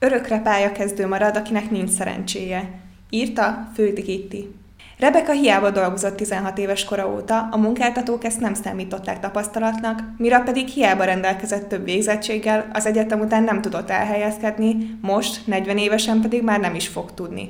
Örökre pályakezdő marad, akinek nincs szerencséje. Írta Földi Gitti. Rebeka hiába dolgozott 16 éves kora óta, a munkáltatók ezt nem számították tapasztalatnak, mire pedig hiába rendelkezett több végzettséggel, az egyetem után nem tudott elhelyezkedni, most, 40 évesen pedig már nem is fog tudni.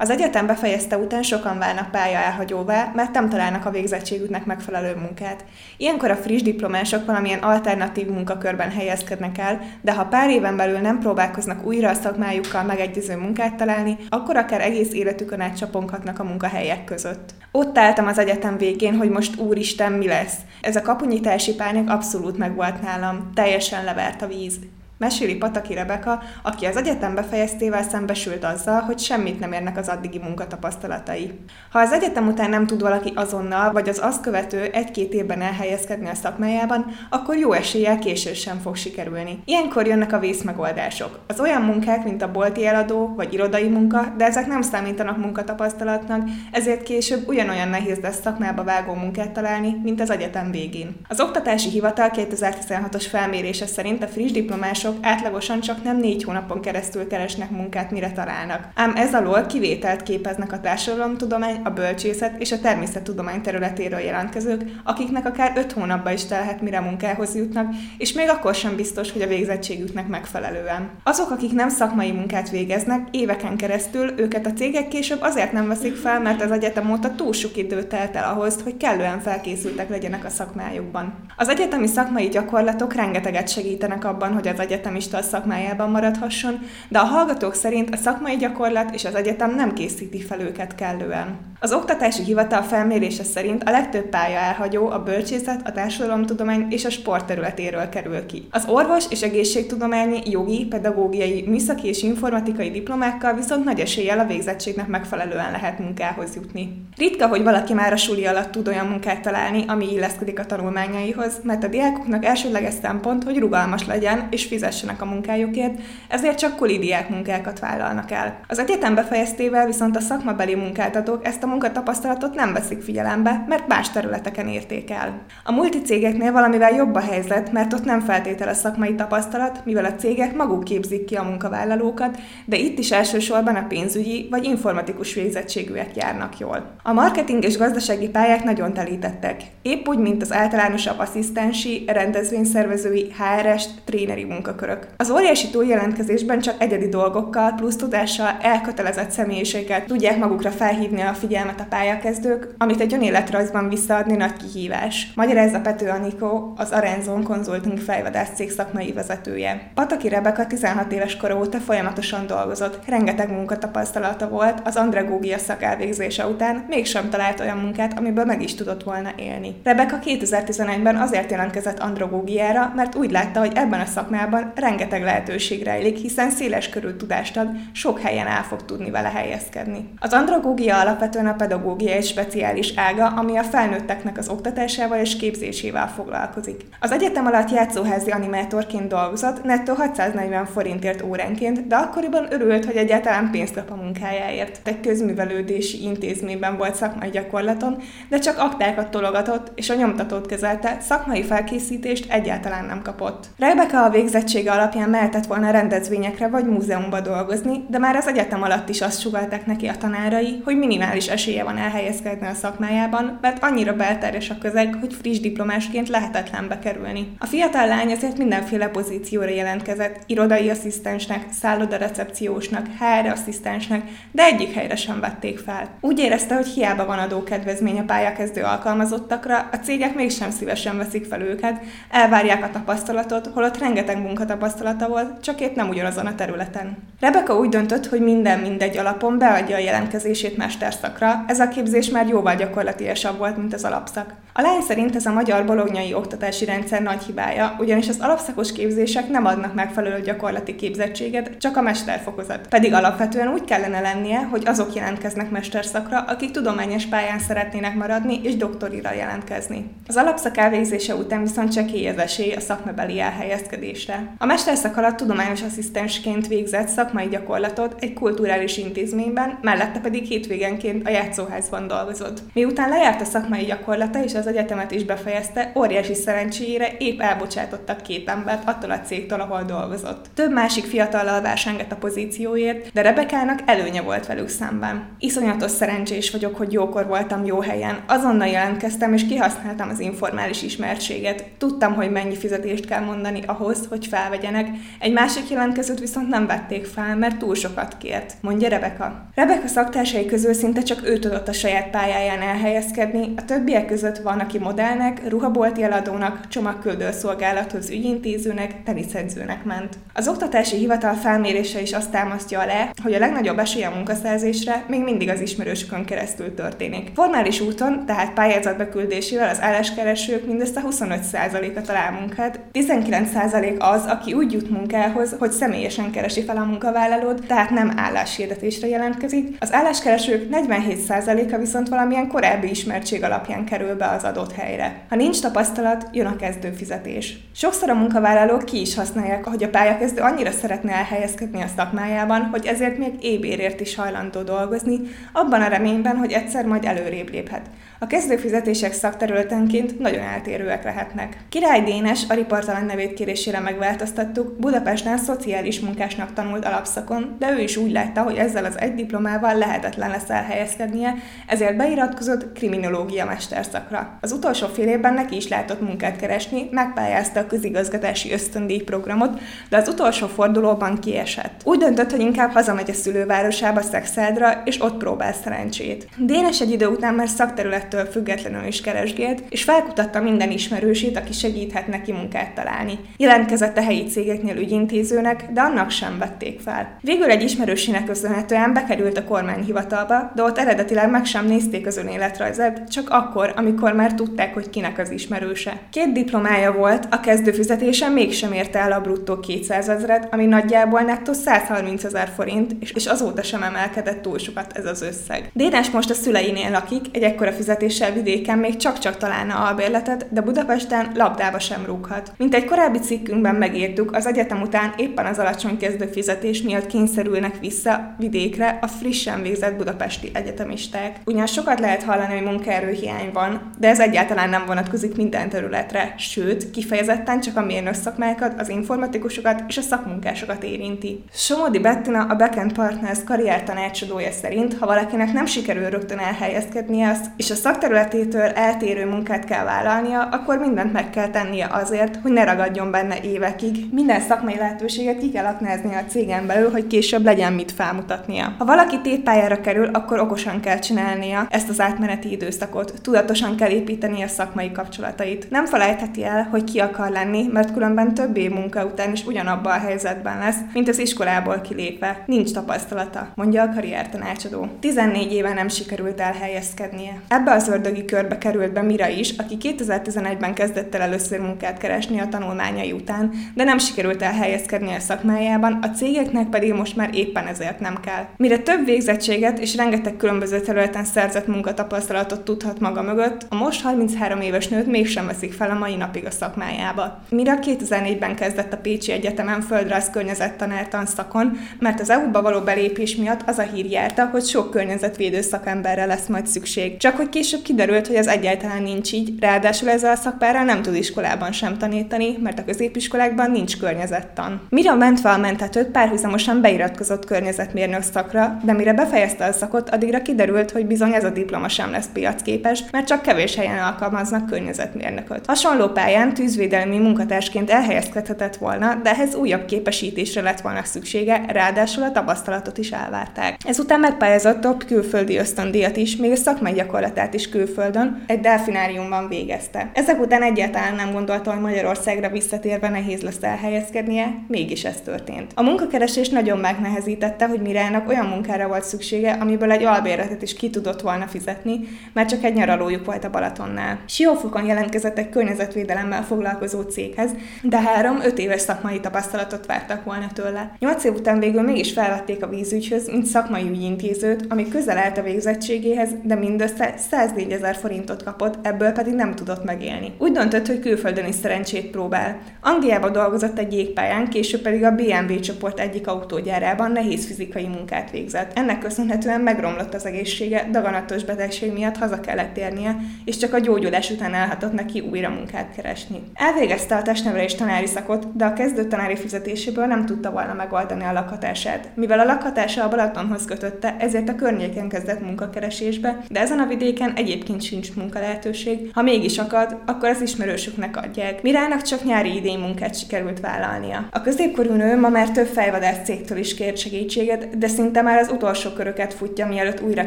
Az egyetem befejezte után sokan válnak pálya elhagyóvá, mert nem találnak a végzettségüknek megfelelő munkát. Ilyenkor a friss diplomások valamilyen alternatív munkakörben helyezkednek el, de ha pár éven belül nem próbálkoznak újra a szakmájukkal megegyező munkát találni, akkor akár egész életükön át csaponghatnak a munkahelyek között. Ott álltam az egyetem végén, hogy most úristen, mi lesz. Ez a kapunyítási pánik abszolút megvolt nálam, teljesen levert a víz. Meséli Pataki Rebeka, aki az egyetem befejeztével szembesült azzal, hogy semmit nem érnek az addigi munkatapasztalatai. Ha az egyetem után nem tud valaki azonnal, vagy az azt követő egy-két évben elhelyezkedni a szakmájában, akkor jó eséllyel később sem fog sikerülni. Ilyenkor jönnek a vészmegoldások. Az olyan munkák, mint a bolti eladó vagy irodai munka, de ezek nem számítanak munkatapasztalatnak, ezért később ugyanolyan nehéz lesz szakmába vágó munkát találni, mint az egyetem végén. Az Oktatási Hivatal 2016-os felmérése szerint a friss diplomások diplomások átlagosan csak nem négy hónapon keresztül keresnek munkát, mire találnak. Ám ez alól kivételt képeznek a társadalomtudomány, a bölcsészet és a természettudomány területéről jelentkezők, akiknek akár öt hónapba is telhet, mire munkához jutnak, és még akkor sem biztos, hogy a végzettségüknek megfelelően. Azok, akik nem szakmai munkát végeznek, éveken keresztül őket a cégek később azért nem veszik fel, mert az egyetem óta túl sok idő telt el ahhoz, hogy kellően felkészültek legyenek a szakmájukban. Az egyetemi szakmai gyakorlatok rengeteget segítenek abban, hogy az egyetem egyetemista szakmájában maradhasson, de a hallgatók szerint a szakmai gyakorlat és az egyetem nem készíti fel őket kellően. Az oktatási hivatal felmérése szerint a legtöbb pálya elhagyó a bölcsészet, a társadalomtudomány és a sport területéről kerül ki. Az orvos és egészségtudományi, jogi, pedagógiai, műszaki és informatikai diplomákkal viszont nagy eséllyel a végzettségnek megfelelően lehet munkához jutni. Ritka, hogy valaki már a suli alatt tud olyan munkát találni, ami illeszkedik a tanulmányaihoz, mert a diákoknak elsődleges szempont, hogy rugalmas legyen és fizessenek a munkájukért, ezért csak kolidiák munkákat vállalnak el. Az egyetem befejeztével viszont a szakmabeli munkáltatók ezt a munkatapasztalatot nem veszik figyelembe, mert más területeken érték el. A multicégeknél valamivel jobb a helyzet, mert ott nem feltétel a szakmai tapasztalat, mivel a cégek maguk képzik ki a munkavállalókat, de itt is elsősorban a pénzügyi vagy informatikus végzettségűek járnak jól. A marketing és gazdasági pályák nagyon telítettek, épp úgy, mint az általánosabb asszisztensi, rendezvényszervezői, HRS, tréneri munkakörök. Az óriási túljelentkezésben csak egyedi dolgokkal, plusz tudással, elkötelezett személyiséggel tudják magukra felhívni a figyelmet figyelmet a pályakezdők, amit egy önéletrajzban visszaadni nagy kihívás. Magyarázza Pető Anikó, az Arenzon Consulting fejvadász cég szakmai vezetője. Pataki Rebeka 16 éves kora óta folyamatosan dolgozott, rengeteg munkatapasztalata volt, az andragógia szak elvégzése után mégsem talált olyan munkát, amiből meg is tudott volna élni. Rebeka 2011-ben azért jelentkezett andragógiára, mert úgy látta, hogy ebben a szakmában rengeteg lehetőség rejlik, hiszen széles körű tudást ad, sok helyen el fog tudni vele helyezkedni. Az andragógia alapvetően a pedagógia egy speciális ága, ami a felnőtteknek az oktatásával és képzésével foglalkozik. Az egyetem alatt játszóházi animátorként dolgozott, nettó 640 forintért óránként, de akkoriban örült, hogy egyáltalán pénzt kap a munkájáért. Egy közművelődési intézményben volt szakmai gyakorlaton, de csak aktákat tologatott, és a nyomtatót kezelte, szakmai felkészítést egyáltalán nem kapott. Rebecca a végzettsége alapján mehetett volna rendezvényekre vagy múzeumba dolgozni, de már az egyetem alatt is azt sugalták neki a tanárai, hogy minimális esélye van elhelyezkedni a szakmájában, mert annyira belterjes a közeg, hogy friss diplomásként lehetetlen bekerülni. A fiatal lány ezért mindenféle pozícióra jelentkezett, irodai asszisztensnek, szállodarecepciósnak, HR asszisztensnek, de egyik helyre sem vették fel. Úgy érezte, hogy hiába van adókedvezmény a pályakezdő alkalmazottakra, a cégek mégsem szívesen veszik fel őket, elvárják a tapasztalatot, holott rengeteg munkatapasztalata volt, csak épp nem ugyanazon a területen. Rebecca úgy döntött, hogy minden mindegy alapon beadja a jelentkezését mesterszakra, ez a képzés már jóval gyakorlatilasabb volt, mint az alapszak. A lány szerint ez a magyar bolognyai oktatási rendszer nagy hibája, ugyanis az alapszakos képzések nem adnak megfelelő gyakorlati képzettséget, csak a mesterfokozat. Pedig alapvetően úgy kellene lennie, hogy azok jelentkeznek mesterszakra, akik tudományos pályán szeretnének maradni és doktorira jelentkezni. Az alapszak elvégzése után viszont csekély az esély a szakmabeli elhelyezkedésre. A mesterszak alatt tudományos asszisztensként végzett szakmai gyakorlatot egy kulturális intézményben, mellette pedig hétvégenként a játszóházban dolgozott. Miután lejárt a szakmai gyakorlata és az egyetemet is befejezte, óriási szerencséjére épp elbocsátottak két embert attól a cégtől, ahol dolgozott. Több másik fiatallal versengett a pozícióért, de Rebekának előnye volt velük szemben. Iszonyatos szerencsés vagyok, hogy jókor voltam jó helyen. Azonnal jelentkeztem, és kihasználtam az informális ismertséget. Tudtam, hogy mennyi fizetést kell mondani ahhoz, hogy felvegyenek. Egy másik jelentkezőt viszont nem vették fel, mert túl sokat kért, mondja Rebeka. Rebeka szaktársai közül szinte csak ő tudott a saját pályáján elhelyezkedni, a többiek között van, aki modellnek, ruhabolti eladónak, csomagküldő szolgálathoz ügyintézőnek, teniszedzőnek ment. Az oktatási hivatal felmérése is azt támasztja alá, hogy a legnagyobb esély a munkaszerzésre még mindig az ismerősökön keresztül történik. Formális úton, tehát pályázat beküldésével az álláskeresők mindössze 25%-a talál munkát, 19% az, aki úgy jut munkához, hogy személyesen keresi fel a munkavállalót, tehát nem álláshirdetésre jelentkezik. Az álláskeresők 47%-a viszont valamilyen korábbi ismertség alapján kerül be az adott helyre. Ha nincs tapasztalat, jön a kezdőfizetés. Sokszor a munkavállalók ki is használják, hogy a pályakezdő annyira szeretne elhelyezkedni a szakmájában, hogy ezért még ébérért is hajlandó dolgozni, abban a reményben, hogy egyszer majd előrébb léphet. A kezdőfizetések szakterületenként nagyon eltérőek lehetnek. Király Dénes a riportalan nevét kérésére megváltoztattuk, Budapesten szociális munkásnak tanult alapszakon, de ő is úgy látta, hogy ezzel az egy diplomával lehetetlen lesz elhelyezkednie, ezért beiratkozott kriminológia mesterszakra. Az utolsó fél évben neki is látott munkát keresni, megpályázta a közigazgatási ösztöndíj programot, de az utolsó fordulóban kiesett. Úgy döntött, hogy inkább hazamegy a szülővárosába, Szexádra, és ott próbál szerencsét. Dénes egy idő után már szakterület ettől függetlenül is keresgélt, és felkutatta minden ismerősét, aki segíthet neki munkát találni. Jelentkezett a helyi cégeknél ügyintézőnek, de annak sem vették fel. Végül egy ismerősének köszönhetően bekerült a kormányhivatalba, de ott eredetileg meg sem nézték az önéletrajzát, csak akkor, amikor már tudták, hogy kinek az ismerőse. Két diplomája volt, a kezdőfizetése mégsem érte el a bruttó 200 ezeret, ami nagyjából nettó 130 ezer forint, és azóta sem emelkedett túl sokat ez az összeg. Dénes most a szüleinél lakik, egy ekkora fizet fizetéssel vidéken még csak-csak találna albérletet, de Budapesten labdába sem rúghat. Mint egy korábbi cikkünkben megírtuk, az egyetem után éppen az alacsony kezdő fizetés miatt kényszerülnek vissza vidékre a frissen végzett budapesti egyetemisták. Ugyan sokat lehet hallani, hogy munkaerőhiány van, de ez egyáltalán nem vonatkozik minden területre, sőt, kifejezetten csak a mérnök szakmákat, az informatikusokat és a szakmunkásokat érinti. Somodi Bettina, a Backend Partners karriertanácsadója szerint, ha valakinek nem sikerül rögtön elhelyezkednie, és a szakterületétől eltérő munkát kell vállalnia, akkor mindent meg kell tennie azért, hogy ne ragadjon benne évekig. Minden szakmai lehetőséget ki kell aknázni a cégen belül, hogy később legyen mit felmutatnia. Ha valaki tétpályára kerül, akkor okosan kell csinálnia ezt az átmeneti időszakot. Tudatosan kell építeni a szakmai kapcsolatait. Nem felejtheti el, hogy ki akar lenni, mert különben több év munka után is ugyanabban a helyzetben lesz, mint az iskolából kilépve. Nincs tapasztalata, mondja a karriertanácsadó. 14 éve nem sikerült elhelyezkednie. Ebbe az ördögi körbe került be Mira is, aki 2011-ben kezdett el először munkát keresni a tanulmányai után, de nem sikerült elhelyezkedni a szakmájában, a cégeknek pedig most már éppen ezért nem kell. Mire több végzettséget és rengeteg különböző területen szerzett munkatapasztalatot tudhat maga mögött, a most 33 éves nőt mégsem veszik fel a mai napig a szakmájába. Mira 2004-ben kezdett a Pécsi Egyetemen földrajz környezettanár tanszakon, mert az EU-ba való belépés miatt az a hír járta, hogy sok környezetvédő szakemberre lesz majd szükség. Csak hogy később kiderült, hogy ez egyáltalán nincs így, ráadásul ezzel a szakpárral nem tud iskolában sem tanítani, mert a középiskolákban nincs környezettan. Mire ment fel a mentetőt, párhuzamosan beiratkozott környezetmérnök szakra, de mire befejezte a szakot, addigra kiderült, hogy bizony ez a diploma sem lesz piacképes, mert csak kevés helyen alkalmaznak környezetmérnököt. Hasonló pályán tűzvédelmi munkatársként elhelyezkedhetett volna, de ehhez újabb képesítésre lett volna szüksége, ráadásul a tapasztalatot is elvárták. Ezután megpályázott több külföldi ösztöndíjat is, még a szakmai gyakorlatát is külföldön, egy delfináriumban végezte. Ezek után egyáltalán nem gondolta, hogy Magyarországra visszatérve nehéz lesz elhelyezkednie, mégis ez történt. A munkakeresés nagyon megnehezítette, hogy Mirának olyan munkára volt szüksége, amiből egy albérletet is ki tudott volna fizetni, mert csak egy nyaralójuk volt a Balatonnál. Siófokon jelentkezett egy környezetvédelemmel foglalkozó céghez, de három-öt éves szakmai tapasztalatot vártak volna tőle. Nyolc év után végül mégis felvették a vízügyhöz, mint szakmai ügyintézőt, ami közel állt a végzettségéhez, de mindössze 104 ezer forintot kapott, ebből pedig nem tudott megélni. Úgy döntött, hogy külföldön is szerencsét próbál. Angliába dolgozott egy jégpályán, később pedig a BMW csoport egyik autógyárában nehéz fizikai munkát végzett. Ennek köszönhetően megromlott az egészsége, daganatos betegség miatt haza kellett térnie, és csak a gyógyulás után állhatott neki újra munkát keresni. Elvégezte a testnevelés tanári szakot, de a kezdő tanári fizetéséből nem tudta volna megoldani a lakhatását. Mivel a lakhatása a Balatonhoz kötötte, ezért a környéken kezdett munkakeresésbe, de ezen a vidéken egyébként sincs munka lehetőség. Ha mégis akad, akkor az ismerősöknek adják. Mirának csak nyári idén munkát sikerült vállalnia. A középkorú nő ma már több fejvadász cégtől is kért segítséget, de szinte már az utolsó köröket futja, mielőtt újra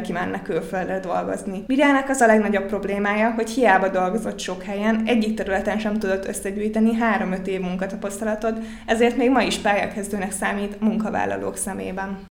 kimenne külföldre dolgozni. Mirának az a legnagyobb problémája, hogy hiába dolgozott sok helyen, egyik területen sem tudott összegyűjteni 3-5 év munkatapasztalatot, ezért még ma is pályakezdőnek számít munkavállalók szemében.